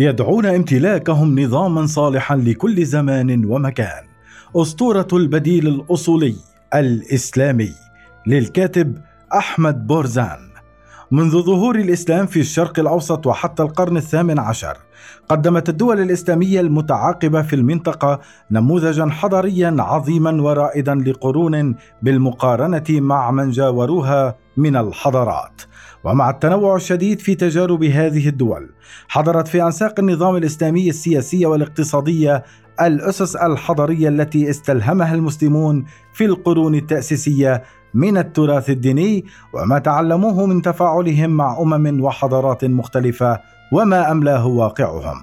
يدعون امتلاكهم نظاما صالحا لكل زمان ومكان. أسطورة البديل الأصولي الإسلامي للكاتب أحمد بورزان. منذ ظهور الإسلام في الشرق الأوسط وحتى القرن الثامن عشر قدمت الدول الإسلامية المتعاقبة في المنطقة نموذجا حضاريا عظيما ورائدا لقرون بالمقارنة مع من جاوروها من الحضارات. ومع التنوع الشديد في تجارب هذه الدول حضرت في أنساق النظام الإسلامي السياسية والاقتصادية الأسس الحضاريه التي استلهمها المسلمون في القرون التأسيسية من التراث الديني وما تعلموه من تفاعلهم مع أمم وحضارات مختلفة وما أملاه واقعهم.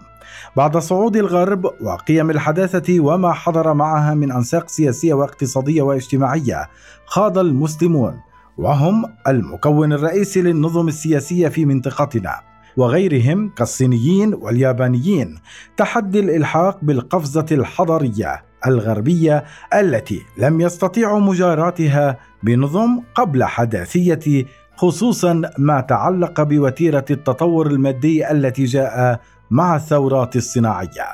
بعد صعود الغرب وقيم الحداثة وما حضر معها من أنساق سياسية واقتصادية واجتماعية خاض المسلمون وهم المكون الرئيسي للنظم السياسية في منطقتنا وغيرهم كالصينيين واليابانيين تحدي الإلحاق بالقفزة الحضارية الغربية التي لم يستطيعوا مجاراتها بنظم قبل حداثية خصوصا ما تعلق بوتيرة التطور المادي التي جاء مع الثورات الصناعية.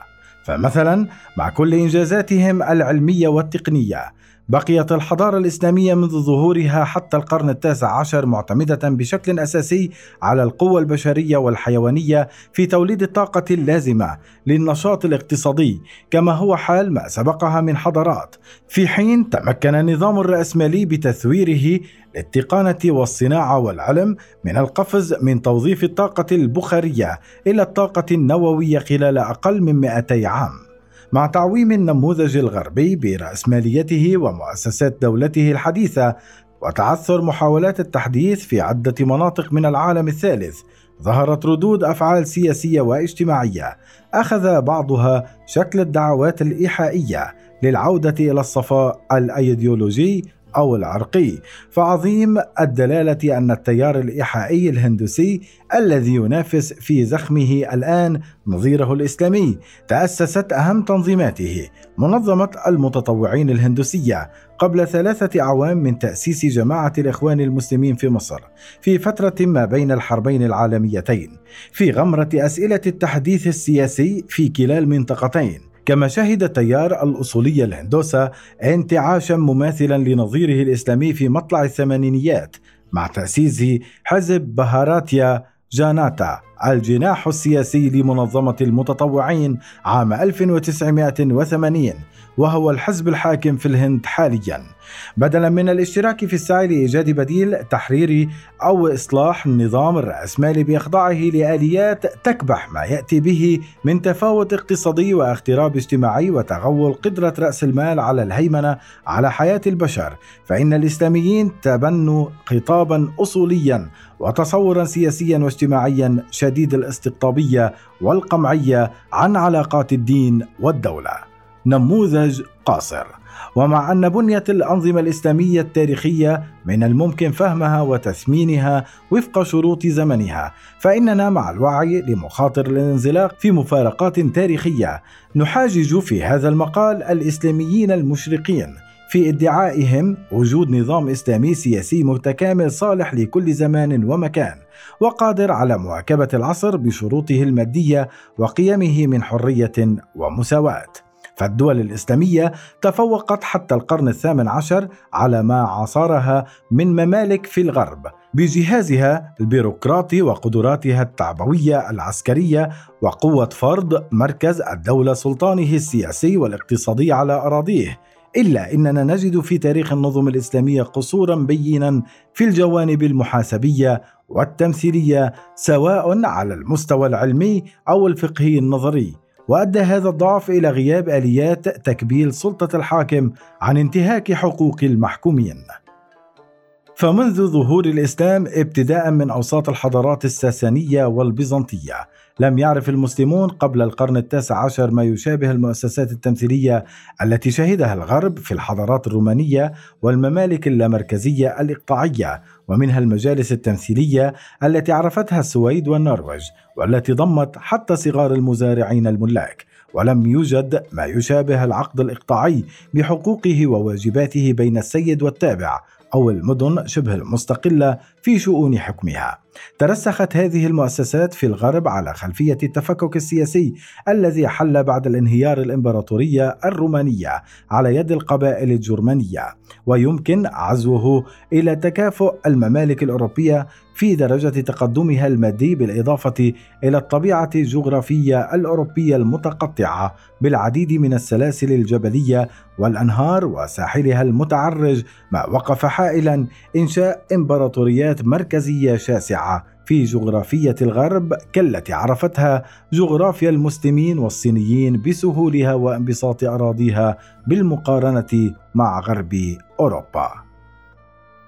فمثلا مع كل إنجازاتهم العلمية والتقنية بقيت الحضارة الإسلامية منذ ظهورها حتى القرن التاسع عشر معتمدة بشكل أساسي على القوة البشرية والحيوانية في توليد الطاقة اللازمة للنشاط الاقتصادي كما هو حال ما سبقها من حضارات. في حين تمكن النظام الرأسمالي بتثويره للتقانة والصناعة والعلم من القفز من توظيف الطاقة البخارية إلى الطاقة النووية خلال أقل من 200 عام. مع تعويم النموذج الغربي برأسماليته ومؤسسات دولته الحديثة وتعثر محاولات التحديث في عدة مناطق من العالم الثالث ظهرت ردود أفعال سياسية واجتماعية أخذ بعضها شكل الدعوات الإيحائية للعودة إلى الصفاء الأيديولوجي أو العرقي. فعظيم الدلالة أن التيار الإيحائي الهندوسي الذي ينافس في زخمه الآن نظيره الإسلامي تأسست أهم تنظيماته منظمة المتطوعين الهندوسية قبل ثلاثة أعوام من تأسيس جماعة الإخوان المسلمين في مصر في فترة ما بين الحربين العالميتين في غمرة أسئلة التحديث السياسي في كلا المنطقتين. كما شهد التيار الأصولي الهندوسا انتعاشا مماثلا لنظيره الإسلامي في مطلع الثمانينيات مع تأسيس حزب بهاراتيا جاناتا. الجناح السياسي لمنظمة المتطوعين عام 1980 وهو الحزب الحاكم في الهند حاليا. بدلا من الاشتراك في السعي لإيجاد بديل تحريري أو إصلاح النظام الراسمالي بإخضاعه لآليات تكبح ما يأتي به من تفاوت اقتصادي واغتراب اجتماعي وتغول قدرة رأس المال على الهيمنة على حياة البشر. فإن الإسلاميين تبنوا خطابا اصوليا وتصورا سياسيا واجتماعيا شديد الاستقطابية والقمعية عن علاقات الدين والدولة. نموذج قاصر. ومع أن بنيه الأنظمة الإسلامية التاريخية من الممكن فهمها وتثمينها وفق شروط زمنها فإننا مع الوعي لمخاطر الانزلاق في مفارقات تاريخية نحاجج في هذا المقال الإسلاميين المشرقين في ادعائهم وجود نظام إسلامي سياسي متكامل صالح لكل زمان ومكان وقادر على مواكبة العصر بشروطه المادية وقيمه من حرية ومساواة. فالدول الإسلامية تفوقت حتى القرن الثامن عشر على ما عاصرها من ممالك في الغرب بجهازها البيروقراطي وقدراتها التعبوية العسكرية وقوة فرض مركز الدولة سلطانه السياسي والاقتصادي على أراضيه. إلا أننا نجد في تاريخ النظم الإسلامية قصورا بينا في الجوانب المحاسبية والتمثيلية سواء على المستوى العلمي أو الفقهي النظري. وأدى هذا الضعف إلى غياب آليات تكبيل سلطة الحاكم عن انتهاك حقوق المحكومين. فمنذ ظهور الإسلام ابتداء من أوساط الحضارات الساسانية والبيزنطية لم يعرف المسلمون قبل القرن التاسع عشر ما يشابه المؤسسات التمثيلية التي شهدها الغرب في الحضارات الرومانية والممالك اللامركزية الإقطاعية ومنها المجالس التمثيلية التي عرفتها السويد والنرويج والتي ضمت حتى صغار المزارعين الملاك ولم يوجد ما يشابه العقد الإقطاعي بحقوقه وواجباته بين السيد والتابع أو المدن شبه المستقلة في شؤون حكمها. ترسخت هذه المؤسسات في الغرب على خلفية التفكك السياسي الذي حل بعد الانهيار الإمبراطورية الرومانية على يد القبائل الجرمانية. ويمكن عزوه إلى تكافؤ الممالك الأوروبية في درجة تقدمها المادي بالإضافة إلى الطبيعة الجغرافية الأوروبية المتقطعة بالعديد من السلاسل الجبلية والأنهار وساحلها المتعرج ما وقف حائلا إنشاء امبراطوريات مركزيه شاسعة في جغرافية الغرب كالتي عرفتها جغرافيا المسلمين والصينيين بسهولها وانبساط أراضيها بالمقارنة مع غرب أوروبا.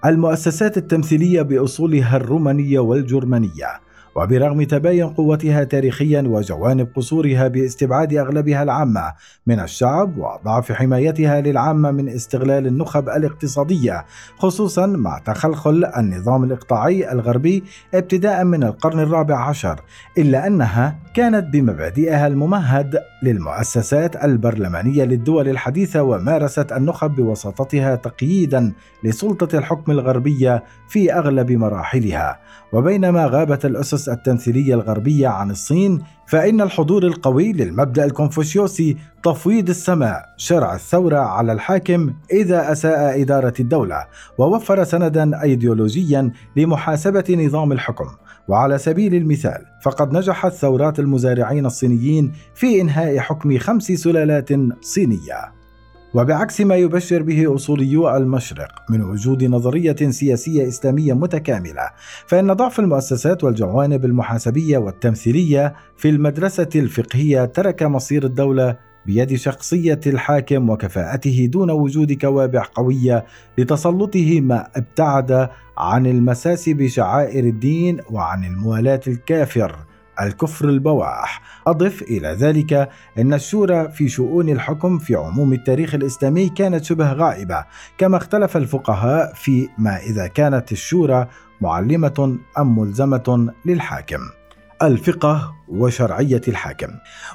المؤسسات التمثيلية بأصولها الرومانية والجرمانية وبرغم تباين قوتها تاريخيا وجوانب قصورها باستبعاد أغلبها العامة من الشعب وضعف حمايتها للعامة من استغلال النخب الاقتصادية خصوصا مع تخلخل النظام الإقطاعي الغربي ابتداء من القرن الرابع عشر إلا أنها كانت بمبادئها الممهد للمؤسسات البرلمانية للدول الحديثة ومارست النخب بوساطتها تقييدا لسلطة الحكم الغربية في أغلب مراحلها. وبينما غابت الأسس التمثيلية الغربية عن الصين فإن الحضور القوي للمبدأ الكونفوشيوسي تفويض السماء شرع الثورة على الحاكم إذا أساء إدارة الدولة ووفر سندا ايديولوجيا لمحاسبة نظام الحكم. وعلى سبيل المثال فقد نجحت ثورات المزارعين الصينيين في إنهاء حكم خمس سلالات صينية. وبعكس ما يبشر به اصوليو المشرق من وجود نظرية سياسية إسلامية متكاملة فإن ضعف المؤسسات والجوانب المحاسبية والتمثيلية في المدرسة الفقهية ترك مصير الدولة بيد شخصية الحاكم وكفاءته دون وجود كوابع قوية لتسلطه ما ابتعد عن المساس بشعائر الدين وعن الموالاة الكافر. الكفر البواح. أضف إلى ذلك أن الشورى في شؤون الحكم في عموم التاريخ الإسلامي كانت شبه غائبة كما اختلف الفقهاء في ما إذا كانت الشورى معلمة أم ملزمة للحاكم. الفقه وشرعية الحاكم.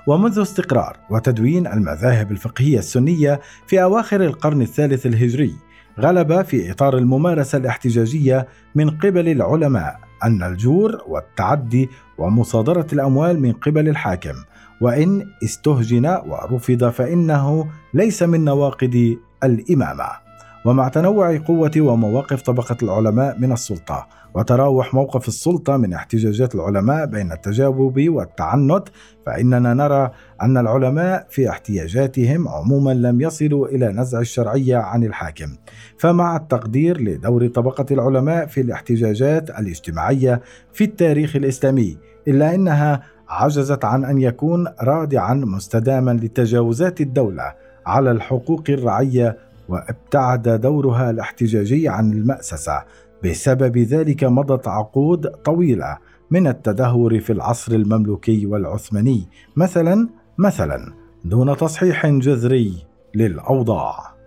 ومنذ استقرار وتدوين المذاهب الفقهية السنية في أواخر القرن الثالث الهجري غلب في إطار الممارسة الاحتجاجية من قبل العلماء. أن الجور والتعدي ومصادرة الأموال من قبل الحاكم وإن استهجن ورفض فإنه ليس من نواقض الإمامة. ومع تنوع قوة ومواقف طبقة العلماء من السلطة وتراوح موقف السلطة من احتجاجات العلماء بين التجاوب والتعنت فإننا نرى أن العلماء في احتياجاتهم عموما لم يصلوا إلى نزع الشرعية عن الحاكم. فمع التقدير لدور طبقة العلماء في الاحتجاجات الاجتماعية في التاريخ الإسلامي إلا أنها عجزت عن أن يكون رادعا مستداما لتجاوزات الدولة على الحقوق الرعية وابتعد دورها الاحتجاجي عن المأسسة بسبب ذلك مضت عقود طويلة من التدهور في العصر المملوكي والعثماني مثلا مثلا دون تصحيح جذري للأوضاع.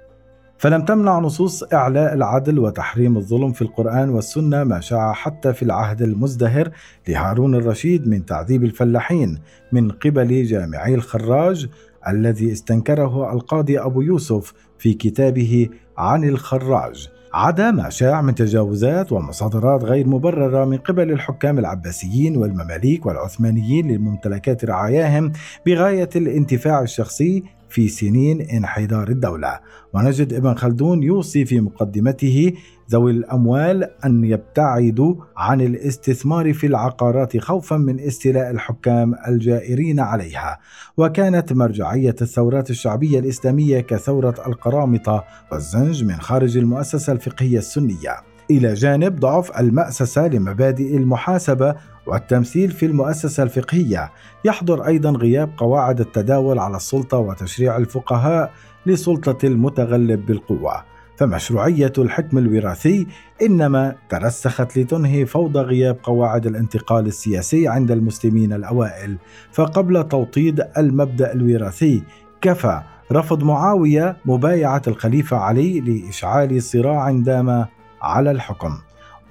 فلم تمنع نصوص إعلاء العدل وتحريم الظلم في القرآن والسنة ما شاع حتى في العهد المزدهر لهارون الرشيد من تعذيب الفلاحين من قبل جامعي الخراج الذي استنكره القاضي أبو يوسف في كتابه عن الخراج. عدا ما شاع من تجاوزات ومصادرات غير مبررة من قبل الحكام العباسيين والمماليك والعثمانيين للممتلكات رعاياهم بغاية الانتفاع الشخصي في سنين انحدار الدولة. ونجد ابن خلدون يوصي في مقدمته ذوي الأموال أن يبتعدوا عن الاستثمار في العقارات خوفا من استيلاء الحكام الجائرين عليها. وكانت مرجعية الثورات الشعبية الإسلامية كثورة القرامطة والزنج من خارج المؤسسة الفقهية السنية. إلى جانب ضعف المأسسة لمبادئ المحاسبة والتمثيل في المؤسسة الفقهية. يحضر أيضا غياب قواعد التداول على السلطة وتشريع الفقهاء لسلطة المتغلب بالقوة. فمشروعية الحكم الوراثي إنما ترسخت لتنهي فوضى غياب قواعد الانتقال السياسي عند المسلمين الأوائل. فقبل توطيد المبدأ الوراثي كفى رفض معاوية مبايعة الخليفة علي لإشعال صراع دام على الحكم.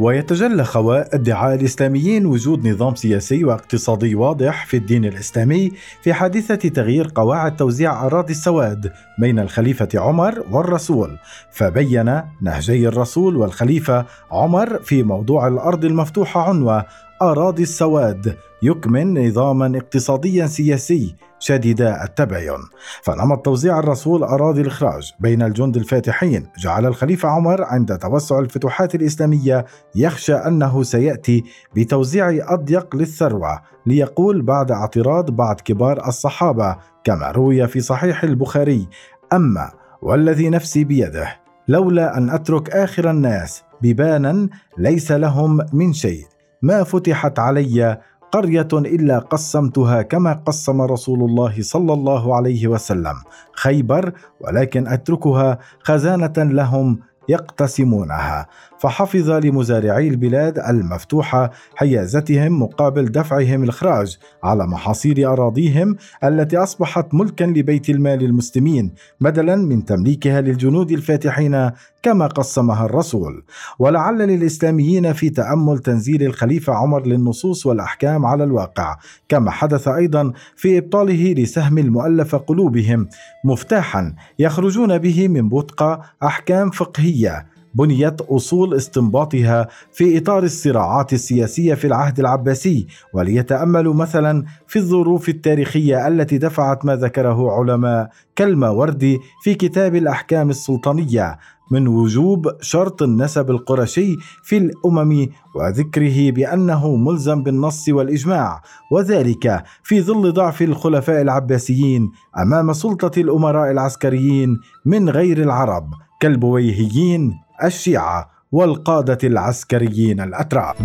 ويتجلى خواء ادعاء الإسلاميين وجود نظام سياسي واقتصادي واضح في الدين الإسلامي في حادثة تغيير قواعد توزيع أراضي السواد بين الخليفة عمر والرسول فبين نهجي الرسول والخليفة عمر في موضوع الأرض المفتوحة عنوة أراضي السواد يكمن نظاما اقتصاديا سياسي شديد التباين. فنمط توزيع الرسول أراضي الإخراج بين الجند الفاتحين جعل الخليفة عمر عند توسع الفتوحات الإسلامية يخشى أنه سيأتي بتوزيع أضيق للثروة ليقول بعد اعتراض بعض كبار الصحابة كما روي في صحيح البخاري أما والذي نفسي بيده لولا أن أترك آخر الناس ببانا ليس لهم من شيء. ما فتحت علي قرية إلا قسمتها كما قسم رسول الله صلى الله عليه وسلم. خيبر ولكن أتركها خزانة لهم يقتسمونها. فحفظ لمزارعي البلاد المفتوحه حيازتهم مقابل دفعهم الإخراج على محاصيل أراضيهم التي أصبحت ملكا لبيت المال المسلمين بدلا من تمليكها للجنود الفاتحين كما قسمها الرسول. ولعل للإسلاميين في تأمل تنزيل الخليفة عمر للنصوص والأحكام على الواقع. كما حدث أيضا في إبطاله لسهم المؤلف قلوبهم. مفتاحا يخرجون به من بطقة أحكام فقهية. بنيت أصول استنباطها في إطار الصراعات السياسية في العهد العباسي. وليتأملوا مثلا في الظروف التاريخية التي دفعت ما ذكره علماء كالماوردي في كتاب الأحكام السلطانية من وجوب شرط النسب القرشي في الأمم وذكره بأنه ملزم بالنص والإجماع وذلك في ظل ضعف الخلفاء العباسيين أمام سلطة الأمراء العسكريين من غير العرب كالبويهيين الشيعة والقادة العسكريين الأتراك